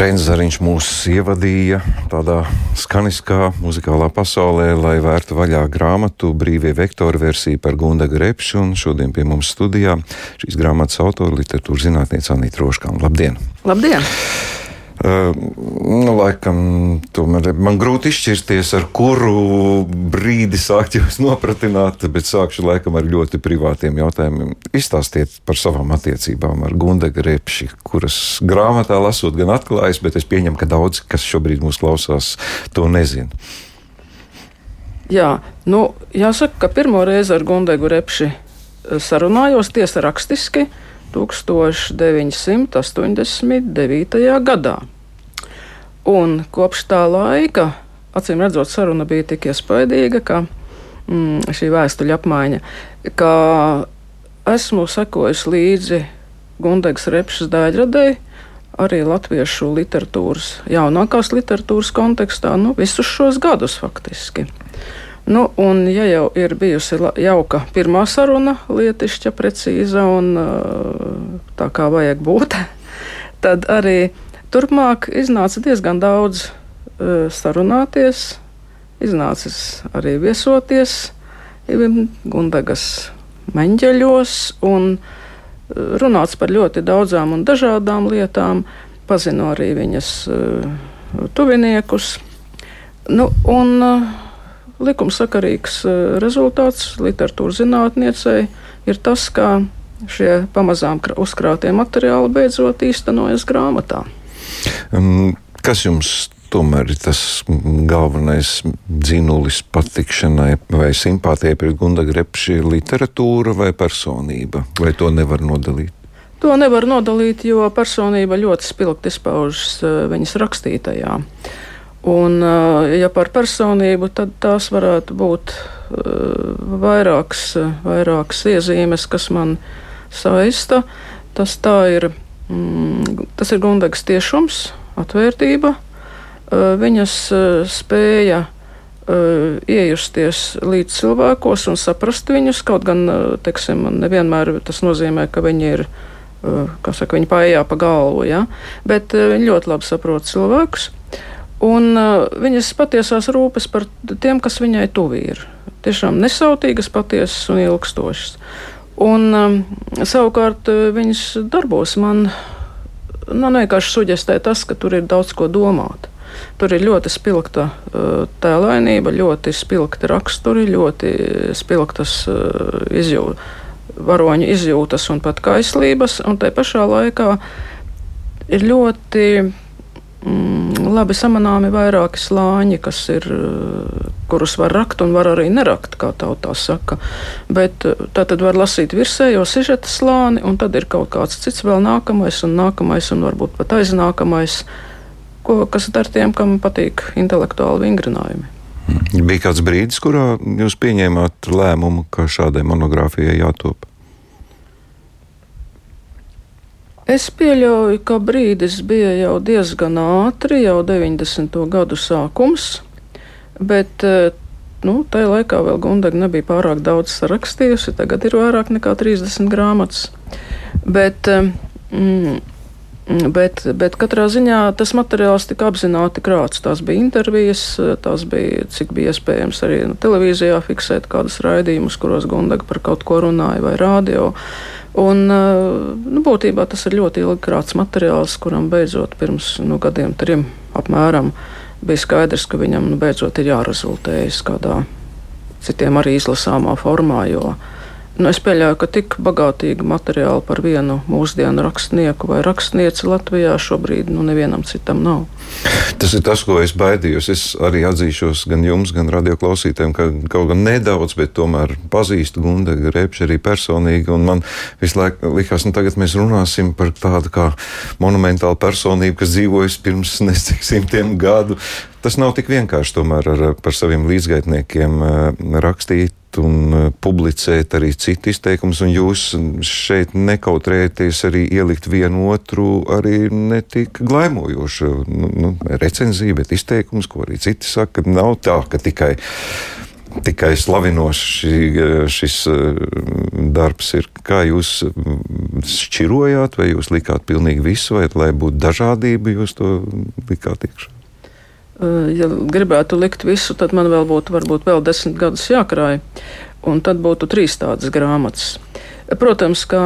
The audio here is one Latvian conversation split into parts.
Reins Zariņš mūs ievadīja tādā skaniskā muzikālā pasaulē, lai vērtu vaļā grāmatu brīvie vektori versiju par Gundaga repšu, un šodien pie mums studijā šīs grāmatas autora literatūras zinātniece Anita Roškāna. Labdien! Labdien! Uh, nu, laikam, tomēr man grūti izšķirties, ar kuru brīdi sākt jūs nopratināt, bet sākšu laikam ar ļoti privātiem jautājumiem. Izstāstiet par savām attiecībām ar Gundaga repši, kuras grāmatā lasot gan atklājas, bet es pieņemu, ka daudz, kas šobrīd mūs klausās, to nezina. Jā, nu, jāsaka, ka pirmo reizi ar Gundagu repši sarunājos tiesa rakstiski. 1989. gadā. Un kopš tā laika, acīm redzot, saruna bija tik iespaidīga, ka mm, šī vēstuļu apmaiņa, ka esmu sekojis līdzi Gundegas repšas daļradēji, arī latviešu literatūras, jaunākās literatūras kontekstā, nu, visus šos gadus faktiski. Nu, un, ja jau ir bijusi jauka pirmā saruna, lietišķa, precīza un tā kā vajag būt, tad arī turpmāk iznāca diezgan daudz sarunāties, iznācis arī viesoties Gundagas meņģeļos un runāts par ļoti daudzām un dažādām lietām, pazinu arī viņas tuviniekus. Nu, un, likumsakarīgs eh, rezultāts literatūras zinātniecei ir tas, ka šie pamazām uzkrātie materiāli beidzot īstenojas grāmatā. Kas jums tomēr ir tas galvenais dzinulis patikšanai vai simpātijai pret Gundaga Repši - literatūra vai personība? Vai to nevar nodalīt? To nevar nodalīt, jo personība ļoti spilgti izpaužas eh, viņas rakstītajā. Un, ja par personību, tad tās varētu būt vairākas, vairākas iezīmes, kas man saista. Tas ir, mm, tas ir Gundagas tiešums, atvērtība, viņas spēja iejusties līdz cilvēkos un saprast viņus. Kaut gan, teiksim, nevienmēr tas nozīmē, ka viņi ir, kā saka, viņi paiet pa galvu, ja? bet viņi ļoti labi saprot cilvēkus. Un viņas patiesās rūpes par tiem, kas viņai tuvi ir. Tiešām nesautīgas, patiesas un ilgstošas. Un, um, savukārt uh, viņas darbos man nu, vienkārši suģestē tas, ka tur ir daudz ko domāt. Tur ir ļoti spilgta uh, tēlainība, ļoti spilgti raksturi, ļoti spilgtas uh, izjūtas, varoņu izjūtas un pat kaislības. Un te pašā laikā ir ļoti labi samanāmi vairāki slāņi, kas ir, eh, kurus var rakt un var arī nerakt, kā tautā saka. Bet eh, tā tad var lasīt virsējo sižeta slāni, un tad ir kaut kāds cits vēl nākamais un nākamais un varbūt pat aiznākamais, ko, kas dar tiem, kam patīk intelektuāli vingrinājumi. Mm. Bija kāds brīdis, kurā jūs pieņēmāt lēmumu, ka šādai monogrāfijai jātop? Es pieļauju, ka brīdis bija jau diezgan ātri, jau 90. gadu sākums, bet eh, nu, tajā laikā vēl Gundaga nebija pārāk daudz sarakstījusi. Tagad ir vairāk nekā 30 grāmatas. Bet, eh, mm, Bet, bet katrā ziņā tas materiāls tika apzināti krāts. Tās bija intervijas, tās bija, cik bija iespējams arī nu, televīzijā fiksēt kādus raidījumus, kuros Gundaga par kaut ko runāja vai rādio. Un, nu, būtībā tas ir ļoti ilgi krāts materiāls, kuram beidzot pirms nu, gadiem trim apmēram bija skaidrs, ka viņam nu, beidzot ir jārezultējas kādā citiem arī izlasāmā formā. Jo, Nu, es pieļauju, ka tik bagātīga materiāla par vienu mūsdienu rakstnieku vai rakstnieci Latvijā šobrīd nu, nevienam citam nav. Tas ir tas, ko es baidījos. Es arī atzīšos gan jums, gan radioklausītājiem, ka kaut gan nedaudz, bet tomēr pazīstu Gundaga Repšu arī personīgi. Man visu laiku likās, ka nu, tagad mēs runāsim par tādu kā monumentālu personību, kas dzīvojas pirms nesik simtiem gadu. Tas nav tik vienkārši tomēr ar, par saviem līdzgaitniekiem eh, rakstīt un uh, publicēt arī citu izteikumus, un jūs šeit nekautrēties arī ielikt vienu otru arī netik glaimojošu nu, nu, recenziju, bet izteikumus, ko arī citi saka, nav tā, ka tikai tikai slavinošs šis darbs ir. Kā jūs šķirojāt, vai jūs likāt pilnīgi visu, vai lai būtu dažādība, jūs to likāt iekšā? Ja gribētu likt visu, tad man vēl būtu varbūt vēl desmit gadus jākrāj, un tad būtu trīs tādas grāmatas. Protams, ka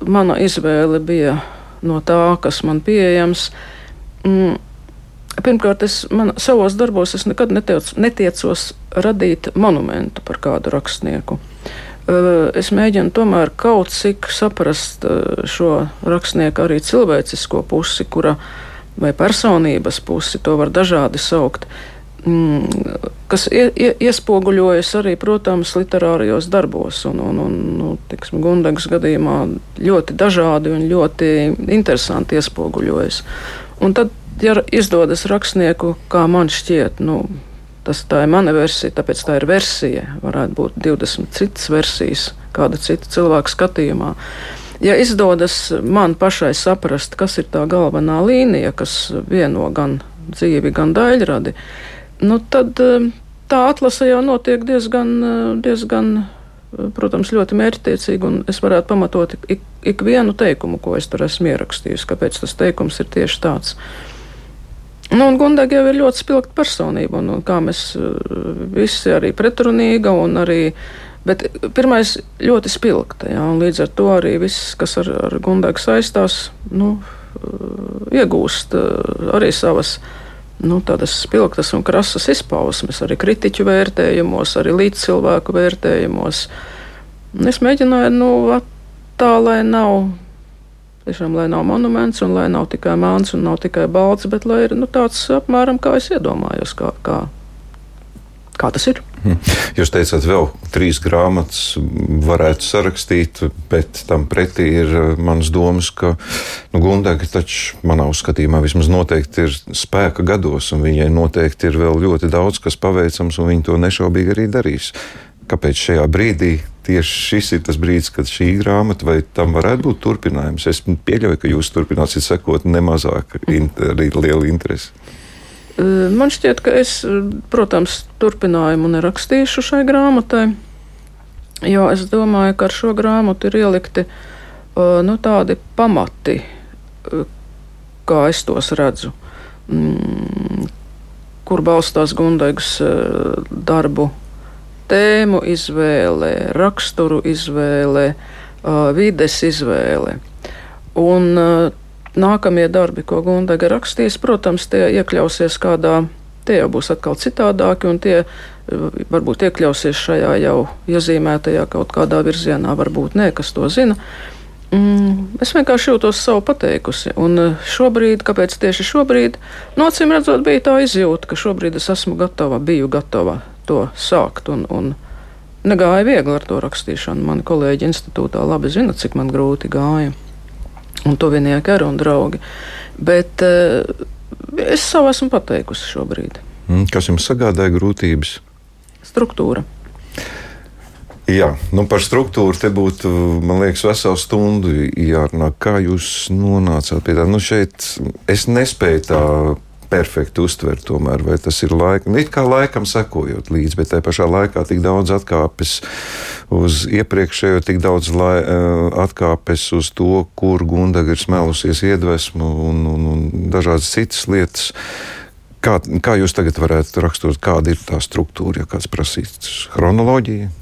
mana izvēle bija no tā, kas man pieejams. Mm, Pirmkārt, es man, savos darbos es nekad netiec, netiecos radīt monumentu par kādu rakstnieku. Es mēģinu tomēr kaut cik saprast šo rakstnieku arī cilvēcisko pusi, kura vai personības pusi, to var dažādi saukt, mm, kas iespoguļojas arī, protams, literārajos darbos. Un, un, un nu, tiksim, Gundagas gadījumā ļoti dažādi un ļoti interesanti iespoguļojas. Un tad ja izdodas rakstnieku, kā man šķiet, nu, tas ir mana versija, tāpēc tā ir versija. Varētu būt 20 citas versijas, kāda cita cilvēka skatījumā. Ja izdodas man pašai saprast, kas ir tā galvenā līnija, kas vieno gan dzīvi, gan daļradi, nu, tad eh, tā atlase jau notiek diezgan, eh, diezgan eh, protams, ļoti mērķtiecīgi, un es varētu pamatot ik, ik vienu teikumu, ko es tur esmu ierakstījis, kāpēc tas teikums ir tieši tāds. Nu, un Gundaga jau ir ļoti spilgta personība, un, un kā mēs uh, visi arī pretrunīga, un arī, bet pirmais ļoti spilgta, jā, līdz ar to arī viss, kas ar, ar Gundagu saistās, nu, uh, iegūst uh, arī savas, nu, tādas spilgtas un krasas izpausmes, arī kritiķu vērtējumos, arī līdzcilvēku vērtējumos. Un es mēģināju, nu, tā, lai nav Tiešām, lai nav monuments, un lai nav tikai māns un nav tikai balts, bet lai ir nu, tāds apmēram kā es iedomājos, kā, kā, kā tas ir. Hm. Jūs teicāt, vēl trīs grāmatas varētu sarakstīt, bet tam pretī ir eh, manas domas, ka nu, Gundaga taču manā skatījumā vismaz noteikti ir spēka gados, un viņai noteikti ir vēl ļoti daudz, kas paveicams, un viņa to nešaubīgi arī darīs. Kāpēc šajā brīdī tieši šis ir tas brīdis, kad šī grāmata vai tam varētu būt turpinājums. Es pieļauju, ka jūs turpināsiet sekot nemazāk arī lielu interesi. Man šķiet, ka es, protams, turpinājumu nerakstīšu šai grāmatai, jo es domāju, ka ar šo grāmatu ir ielikti nu, tādi pamati, kā es tos redzu, mm, kur balstās Gundaigas darbu tēmu izvēle, raksturu izvēle, vides izvēle. Un nākamie darbi, ko Gundaga rakstīs, protams, tie iekļausies kādā, tie jau būs atkal citādāki, un tie varbūt iekļausies šajā jau iezīmētajā kaut kādā virzienā, varbūt nē, kas to zina. Mm, es vienkārši jūtos savu pateikusi. Un šobrīd, kāpēc tieši šobrīd, nocīm nu, redzot, bija tā izjūta, ka šobrīd es esmu gatava, biju gatava to sākt. Un, un negāja viegli ar to rakstīšanu. Mani kolēģi institūtā labi zina, cik man grūti gāja. Un tuvinieki arī un draugi. Bet uh, es savu esmu pateikusi šobrīd. Mm, kas jums sagādāja grūtības? Struktūra. Jā, nu par struktūru te būtu, man liekas, vesela stunda jārunā. Kā jūs nonācāt pie tā? Nu šeit es nespēju tā perfekti uztvert, tomēr, vai tas ir laika, it kā laikam sekojot līdzi, bet tajā pašā laikā tik daudz atkāpes uz iepriekšējo, tik daudz lai, eh, atkāpes uz to, kur Gundaga ir smelusies iedvesmu un, un, un dažādas citas lietas. Kā, kā jūs tagad varētu raksturot, kāda ir tā struktūra, ja kāds prasīts chronoloģija?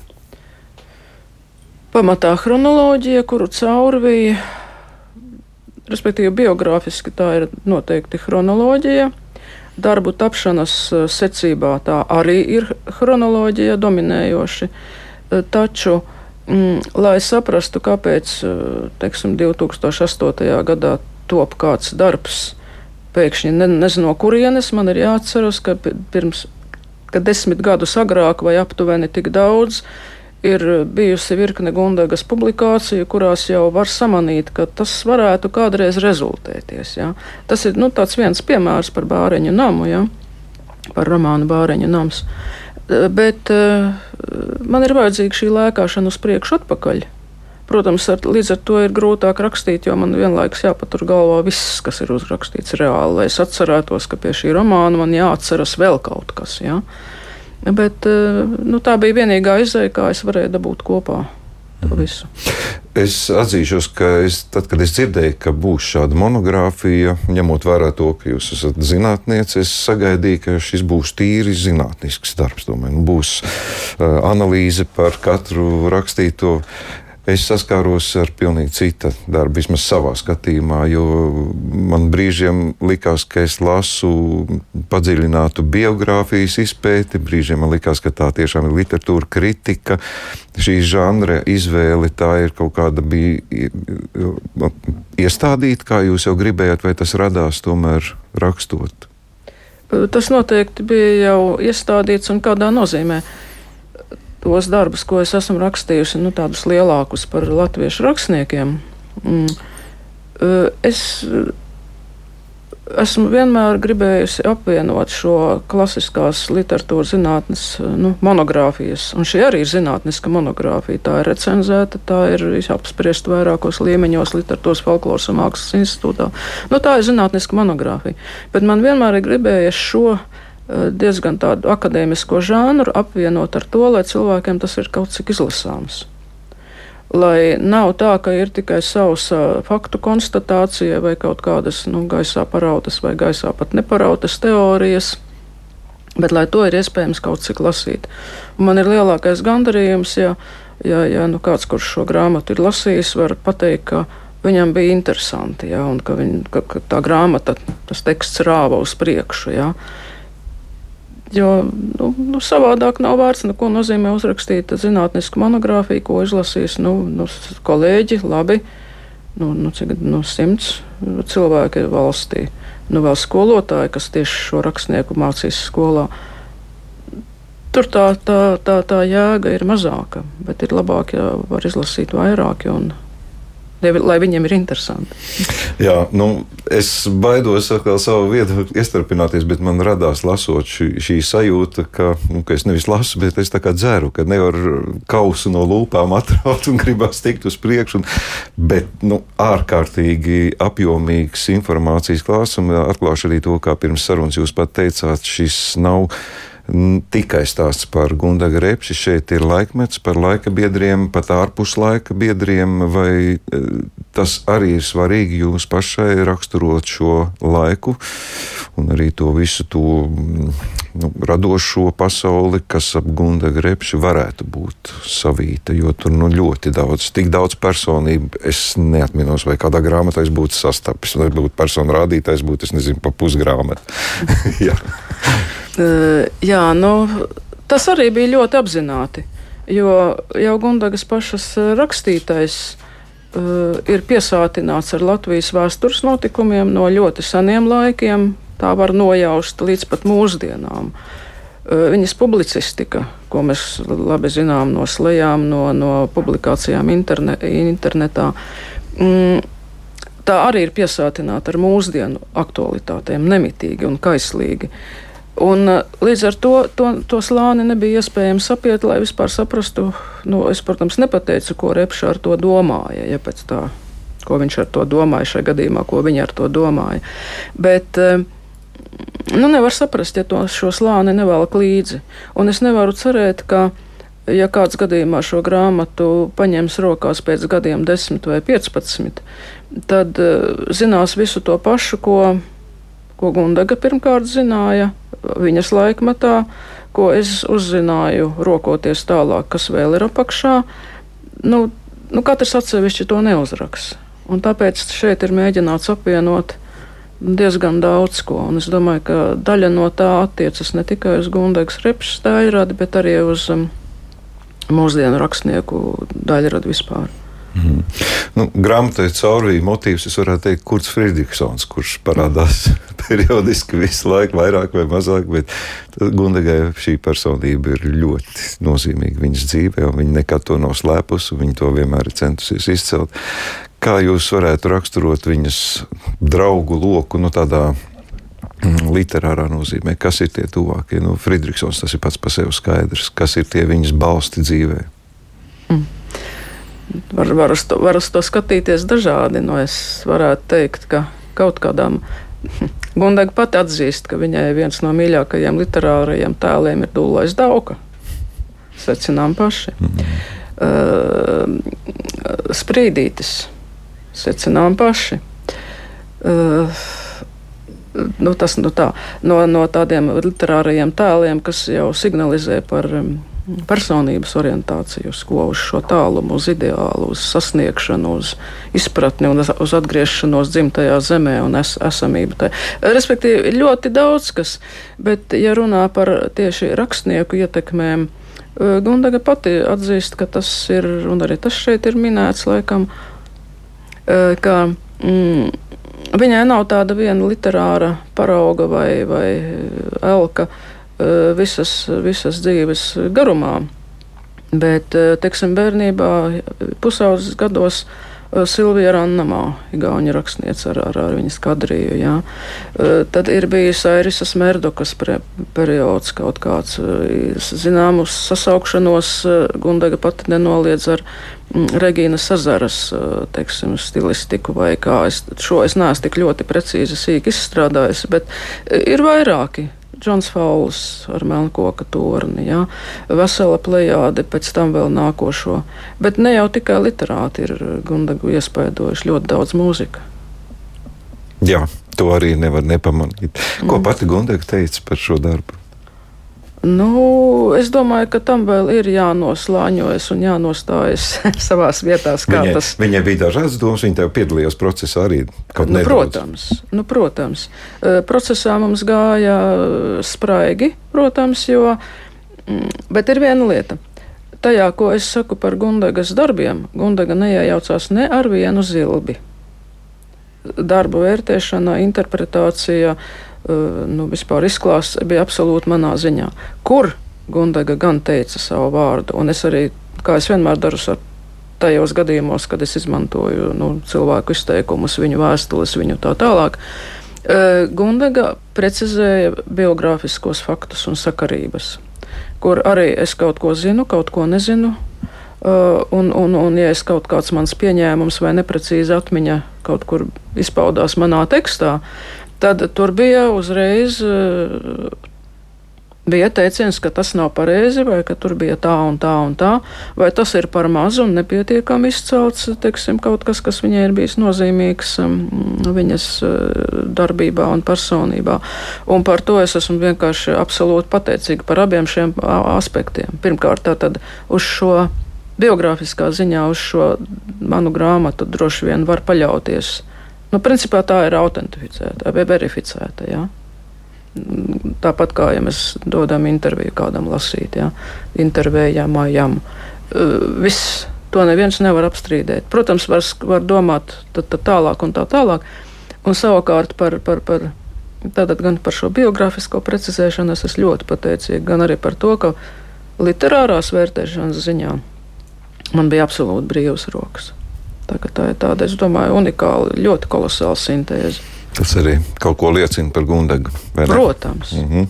Pamatā chronoloģija, kuru caurvīja respektīvi biogrāfiski tā ir noteikti chronoloģija. Darbu tapšanas e, secībā tā arī ir chronoloģija dominējoši. E, taču, mm, lai saprastu, kāpēc e, teiksim, 2008. gadā top kāds darbs, pēkšņi ne, nezinu, no kurienes man ir jāatceras, ka pirms ka desmit gadus agrāk vai aptuveni tik daudz ir bijusi virkne Gundagas publikāciju, kurās jau var samanīt, ka tas varētu kādreiz rezultēties. Ja? Tas ir nu, viens piemērs par bāreņu namu, ja? par romānu Bāreņu nams. Bet uh, man ir vajadzīga šī lēkāšana uz priekšu atpakaļ. Protams, ar, līdz ar to ir grūtāk rakstīt, jo man vienlaikus jāpatur galvā viss, kas ir uzrakstīts reāli, lai es atcerētos, ka pie šī romāna man jāatceras vēl kaut kas. Ja? Bet nu, tā bija vienīgā izēja, kā es varēju dabūt kopā to mhm. visu. Es atzīšos, ka es, tad, kad es dzirdēju, ka būs šāda monogrāfija, ņemot vērā to, ka jūs esat zinātniece, es sagaidīju, ka šis būs tīri zinātnisks darbs. Domāju, nu, būs uh, analīze par katru rakstīto es saskāros ar pilnīgi cita darbu, vismaz savā skatījumā, jo man brīžiem likās, ka es lasu padziļinātu biogrāfijas izpēti, brīžiem man likās, ka tā tiešām ir literatūra kritika, šī žanra izvēle, tā ir kaut kāda bija iestādīta, kā jūs jau gribējāt, vai tas radās tomēr rakstot? Tas noteikti bija jau iestādīts un kādā nozīmē tos darbus, ko es esmu rakstījusi, nu, tādus lielākus par latviešu rakstniekiem. Mm. Es esmu vienmēr gribējusi apvienot šo klasiskās literatūras zinātnes nu, monogrāfijas, un šī arī ir zinātniska monogrāfija. Tā ir recenzēta, tā ir apspriesta vairākos līmeņos literatūras folkloras un mākslas institūtā. Nu, tā ir zinātniska monogrāfija. Bet man vienmēr ir gribējies šo Eh, diezgan tādu akadēmisko žānru apvienot ar to, lai cilvēkiem tas ir kaut cik izlasāms. Lai nav tā, ka ir tikai savs uh, faktu konstatācija vai kaut kādas nu, gaisā parautas vai gaisā pat neparautas teorijas, bet lai to ir iespējams kaut cik lasīt. Un man ir lielākais gandarījums, ja, ja, ja nu kāds, kurš šo grāmatu ir lasījis, var pateikt, ka viņam bija interesanti, ja, un ka, viņ, ka, ka tā grāmata, tas teksts rāva uz priekšu. Ja. Jo nu, nu, savādāk nav vērts neko nozīmē uzrakstīt zinātnisku monogrāfiju, ko izlasīs nu, nu, kolēģi. Labi, nu, nu, cik nu, simts cilvēki valstī. Nu, vēl skolotāji, kas tieši šo rakstnieku mācīs skolā. Tur tā, tā, tā, tā jēga ir mazāka, bet ir labāk, ja var izlasīt vairāk. Un, lai viņiem ir interesanti. Jā, nu, es baidos atkal savu vietu iestarpināties, bet man radās lasot šī, šī sajūta, ka, nu, ka es nevis lasu, bet es tā kā dzeru, ka nevaru kausu no lūpām atraut un gribas tikt uz priekšu. Bet nu, ārkārtīgi apjomīgs informācijas klāsts un atklāšu arī to, kā pirms sarunas jūs pat teicāt, šis nav tikai stāsts par Gundaga repsi. Šeit ir laikmets par laika biedriem, pat ārpus laika biedriem, vai e, tas arī ir svarīgi jūs pašai raksturot šo laiku un arī to visu to nu, radošo pasauli, kas ap Gundaga repsi varētu būt savīta, jo tur nu, ļoti daudz, tik daudz personību. Es neatminos, vai kādā grāmatā es būtu sastapis, vai būtu personu rādītājs, būtu, es nezinu, pa pusgrāmatu. Uh, jā, nu, tas arī bija ļoti apzināti. Jo jau Gundagas pašas rakstītais uh, ir piesātināts ar Latvijas vēstures notikumiem no ļoti seniem laikiem. Tā var nojaust līdz pat mūsdienām. Uh, viņas publicistika, ko mēs labi zinām no slēgām, no, no publikācijām interne, internetā, mm, tā arī ir piesātināta ar mūsdienu aktualitātēm, nemitīgi un kaislīgi. Uh, Un, uh, līdz ar to, to, to slāni nebija iespējams apiet, lai vispār saprastu. Nu, es, protams, nepateicu, ko Repša ar to domāja. Ja tā, ko viņš ar to domāja šajā gadījumā, ko viņa ar to domāja. Bet uh, nu, nevar saprast, ja to šo slāni nevelk līdzi. Un es nevaru cerēt, ka, ja kāds gadījumā šo grāmatu paņems rokās pēc gadiem, 10 vai 15, tad uh, zinās visu to pašu, ko, ko Gundaga pirmkārt zināja viņas laikmatā, ko es uzzināju, rokoties tālāk, kas vēl ir apakšā. Nu, nu, katrs atsevišķi to neuzraks. Un tāpēc šeit ir mēģināts apvienot diezgan daudz ko. Un es domāju, ka daļa no tā attiecas ne tikai uz Gundegas repšas daļradi, bet arī uz um, mūsdienu rakstnieku daļradi vispār. Mm. Nu, grāmatai caurvīja motīvs, es varētu teikt, Kurts Friedrichsons, kurš parādās periodiski visu laiku, vairāk vai mazāk, bet Gundegai šī personība ir ļoti nozīmīga viņas dzīvē, un viņa nekad to nav slēpusi, un viņa to vienmēr ir centusies izcelt. Kā jūs varētu raksturot viņas draugu loku, nu tādā mm, literārā nozīmē, kas ir tie tuvākie? Nu, Friedrichsons tas ir pats par sevi skaidrs, kas ir tie viņas balsti dzīvē. Var, var, uz to, var uz to skatīties dažādi. Nu, es varētu teikt, ka kaut kādām Gundaga pati atzīst, ka viņai viens no mīļākajiem literārajiem tēliem ir Dūlais Dauka. Secinām paši. Mm. Uh, sprīdītis. Secinām paši. Uh, nu, tas nu tā, no, no tādiem literārajiem tēliem, kas jau signalizē par um, personības orientāciju, uz ko uz šo tālumu, uz ideālu, uz sasniegšanu, uz izpratni un uz atgriešanos dzimtajā zemē un es, esamību. Tā. Respektīvi, ļoti daudz kas, bet, ja runā par tieši rakstnieku ietekmēm, eh, Gundaga pati atzīst, ka tas ir, un arī tas šeit ir minēts, laikam, eh, ka mm, viņai nav tāda viena literāra parauga vai, vai elka Eh, visas, visas dzīves garumā. Bet, teiksim, bērnībā, pusaudzes gados, Silvija Rannamā, Igaunija rakstniece ar, ar, ar viņas kadriju. Jā. Tad ir bijis Airisas Merdokas periods kaut kāds, zināmus sasaukšanos, Gundaga pati nenoliedz ar mm, Regīna Sazaras, teiksim, stilistiku vai kā es šo es neesmu tik ļoti precīzi sīk izstrādājis, bet ir vairāki Džons Fauls ar Melnkoka torni, ja? vesela plējāde, pēc tam vēl nākošo. Bet ne jau tikai literāti ir Gundagu iespaidojuši ļoti daudz mūzika. Jā, to arī nevar nepamanīt. Ko mm. pati Gundaga teica par šo darbu? Nu, es domāju, ka tam vēl ir jānoslāņojas un jānostājas savā vietā. Viņai, tas... viņai bija dažādas domas, viņa tev piedalījās procesā arī. Nu, protams, nu, protams. Procesā mums gāja spraigi, protams, jo, mm, bet ir viena lieta. Tajā, ko es saku par Gundagas darbiem, Gundaga neiejaucās ne ar vienu zilbi. Darbu vērtēšana, interpretācija, uh, nu, vispār izklāsts bija absolūti manā ziņā. Kur Gundaga gan teica savu vārdu, un es arī, kā es vienmēr daru ar tajos gadījumos, kad es izmantoju nu, cilvēku izteikumus, viņu vēstules, viņu tā tālāk. Eh, Gundaga precizēja biogrāfiskos faktus un sakarības, kur arī es kaut ko zinu, kaut ko nezinu. Uh, un, un, un, ja es kaut kāds mans pieņēmums vai neprecīza atmiņa kaut kur izpaudās manā tekstā, tad tur bija uzreiz. Eh, bija teiciens, ka tas nav pareizi, vai ka tur bija tā un tā un tā, vai tas ir par mazu un nepietiekami izcelts, teiksim, kaut kas, kas viņai ir bijis nozīmīgs mm, viņas eh, darbībā un personībā. Un par to es esmu vienkārši absolūti pateicīga par abiem šiem aspektiem. Pirmkārt, tātad uz šo biogrāfiskā ziņā, uz šo manu grāmatu droši vien var paļauties Nu, principā tā ir autentificēta vai verificēta. Ja? Tāpat kā ja mēs dodam interviju kādam lasīt, ja? intervējamajam. Viss to neviens nevar apstrīdēt. Protams, var, var domāt tad, tad tālāk un tā tālāk. Un savukārt par, par, par, tātad gan par šo biogrāfisko precizēšanu es esmu ļoti pateicīga, gan arī par to, ka literārās vērtēšanas ziņā man bija absolūti brīvas rokas. Tā, tā ir tāda, es domāju, unikāla, ļoti kolosāla sintēze. Tas arī kaut ko liecina par Gundagu. Protams. Mm -hmm.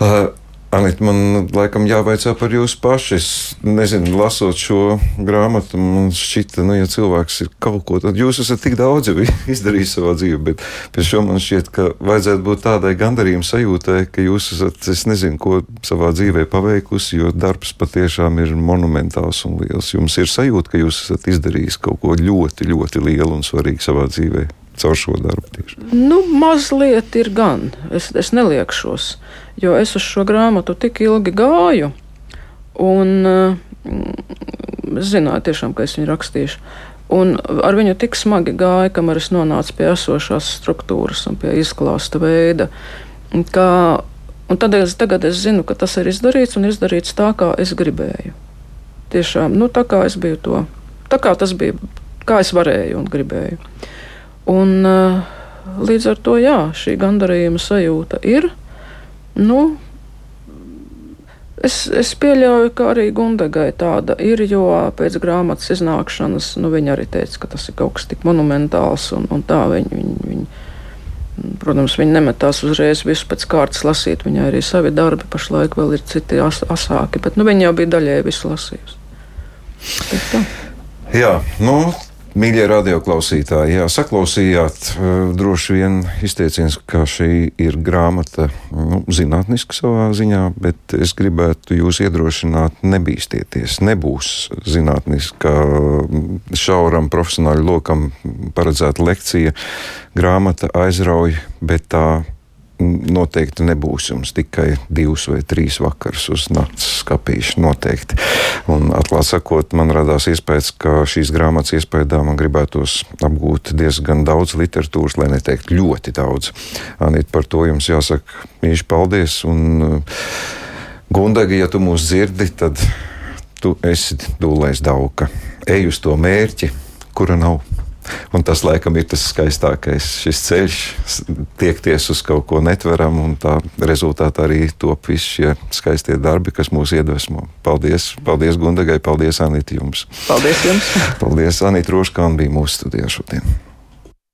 uh, Anita, man laikam jāvaicā par jūsu pašu. Es nezinu, lasot šo grāmatu, man šķita, nu, ja cilvēks ir kaut ko tādu, jūs esat tik daudz jau izdarījis savā dzīvē, bet pēc tam man šķiet, ka vajadzētu būt tādai gandarījuma sajūtai, ka jūs esat, es nezinu, ko savā dzīvē paveikusi, jo darbs patiešām ir monumentāls un liels. Jums ir sajūta, ka jūs esat izdarījis kaut ko ļoti, ļoti lielu un svarīgu savā dzīvē caur šo darbu? Tieši? Nu, mazliet ir gan. Es, es neliekšos, jo es uz šo grāmatu tik ilgi gāju. Un mm, es zināju, tiešām, ka es viņu rakstīšu. Un ar viņu tik smagi gāja, kamēr es nonācu pie esošās struktūras un pie izklāsta veida. Kā, un tad es, tagad es zinu, ka tas ir izdarīts un izdarīts tā, kā es gribēju. Tiešām, nu, tā kā es biju to, tā kā tas bija, kā es varēju un gribēju. Un, eh, līdz ar to jā, šī gandarījuma sajūta ir. Nu, Es, es pieļauju, ka arī Gundegai tāda ir, jo pēc grāmatas iznākšanas nu, viņa arī teica, ka tas ir kaut kas tik monumentāls un, un tā. Viņa, viņa, viņa, protams, viņa nemetās uzreiz visu pēc kārtas lasīt. Viņai arī savi darbi pašlaik vēl ir citi as, asāki, bet nu, viņa jau bija daļēji visu lasījusi. Jā, nu, Mīļie radioklausītāji, jā, saklausījāt uh, droši vien izteiciens, ka šī ir grāmata nu, zinātniska savā ziņā, bet es gribētu jūs iedrošināt, nebīsties. Nebūs zinātniska šauram profesionāļu lokam paredzēta lekcija. Grāmata aizrauj, bet tā noteikti nebūs jums tikai divus vai trīs vakarus uz nakts skapīšu. Noteikti. Un, atklāt sakot, man radās iespējas, ka šīs grāmatas iespējā man gribētos apgūt diezgan daudz literatūras, lai neteikt ļoti daudz. Anīt, par to jums jāsaka mīļš paldies. Un, Gundagi, ja tu mūs dzirdi, tad tu esi dūlēs dauka. Ej uz to mērķi, kura nav. Un tas, laikam, ir tas skaistākais. Šis ceļš tiekties uz kaut ko netveram, un tā rezultātā arī top visi šie skaistie darbi, kas mūs iedvesmo. Paldies, paldies Gundagai, paldies Anīti jums. Paldies jums. Paldies Anīti Roškāna bija mūsu studijā šodien.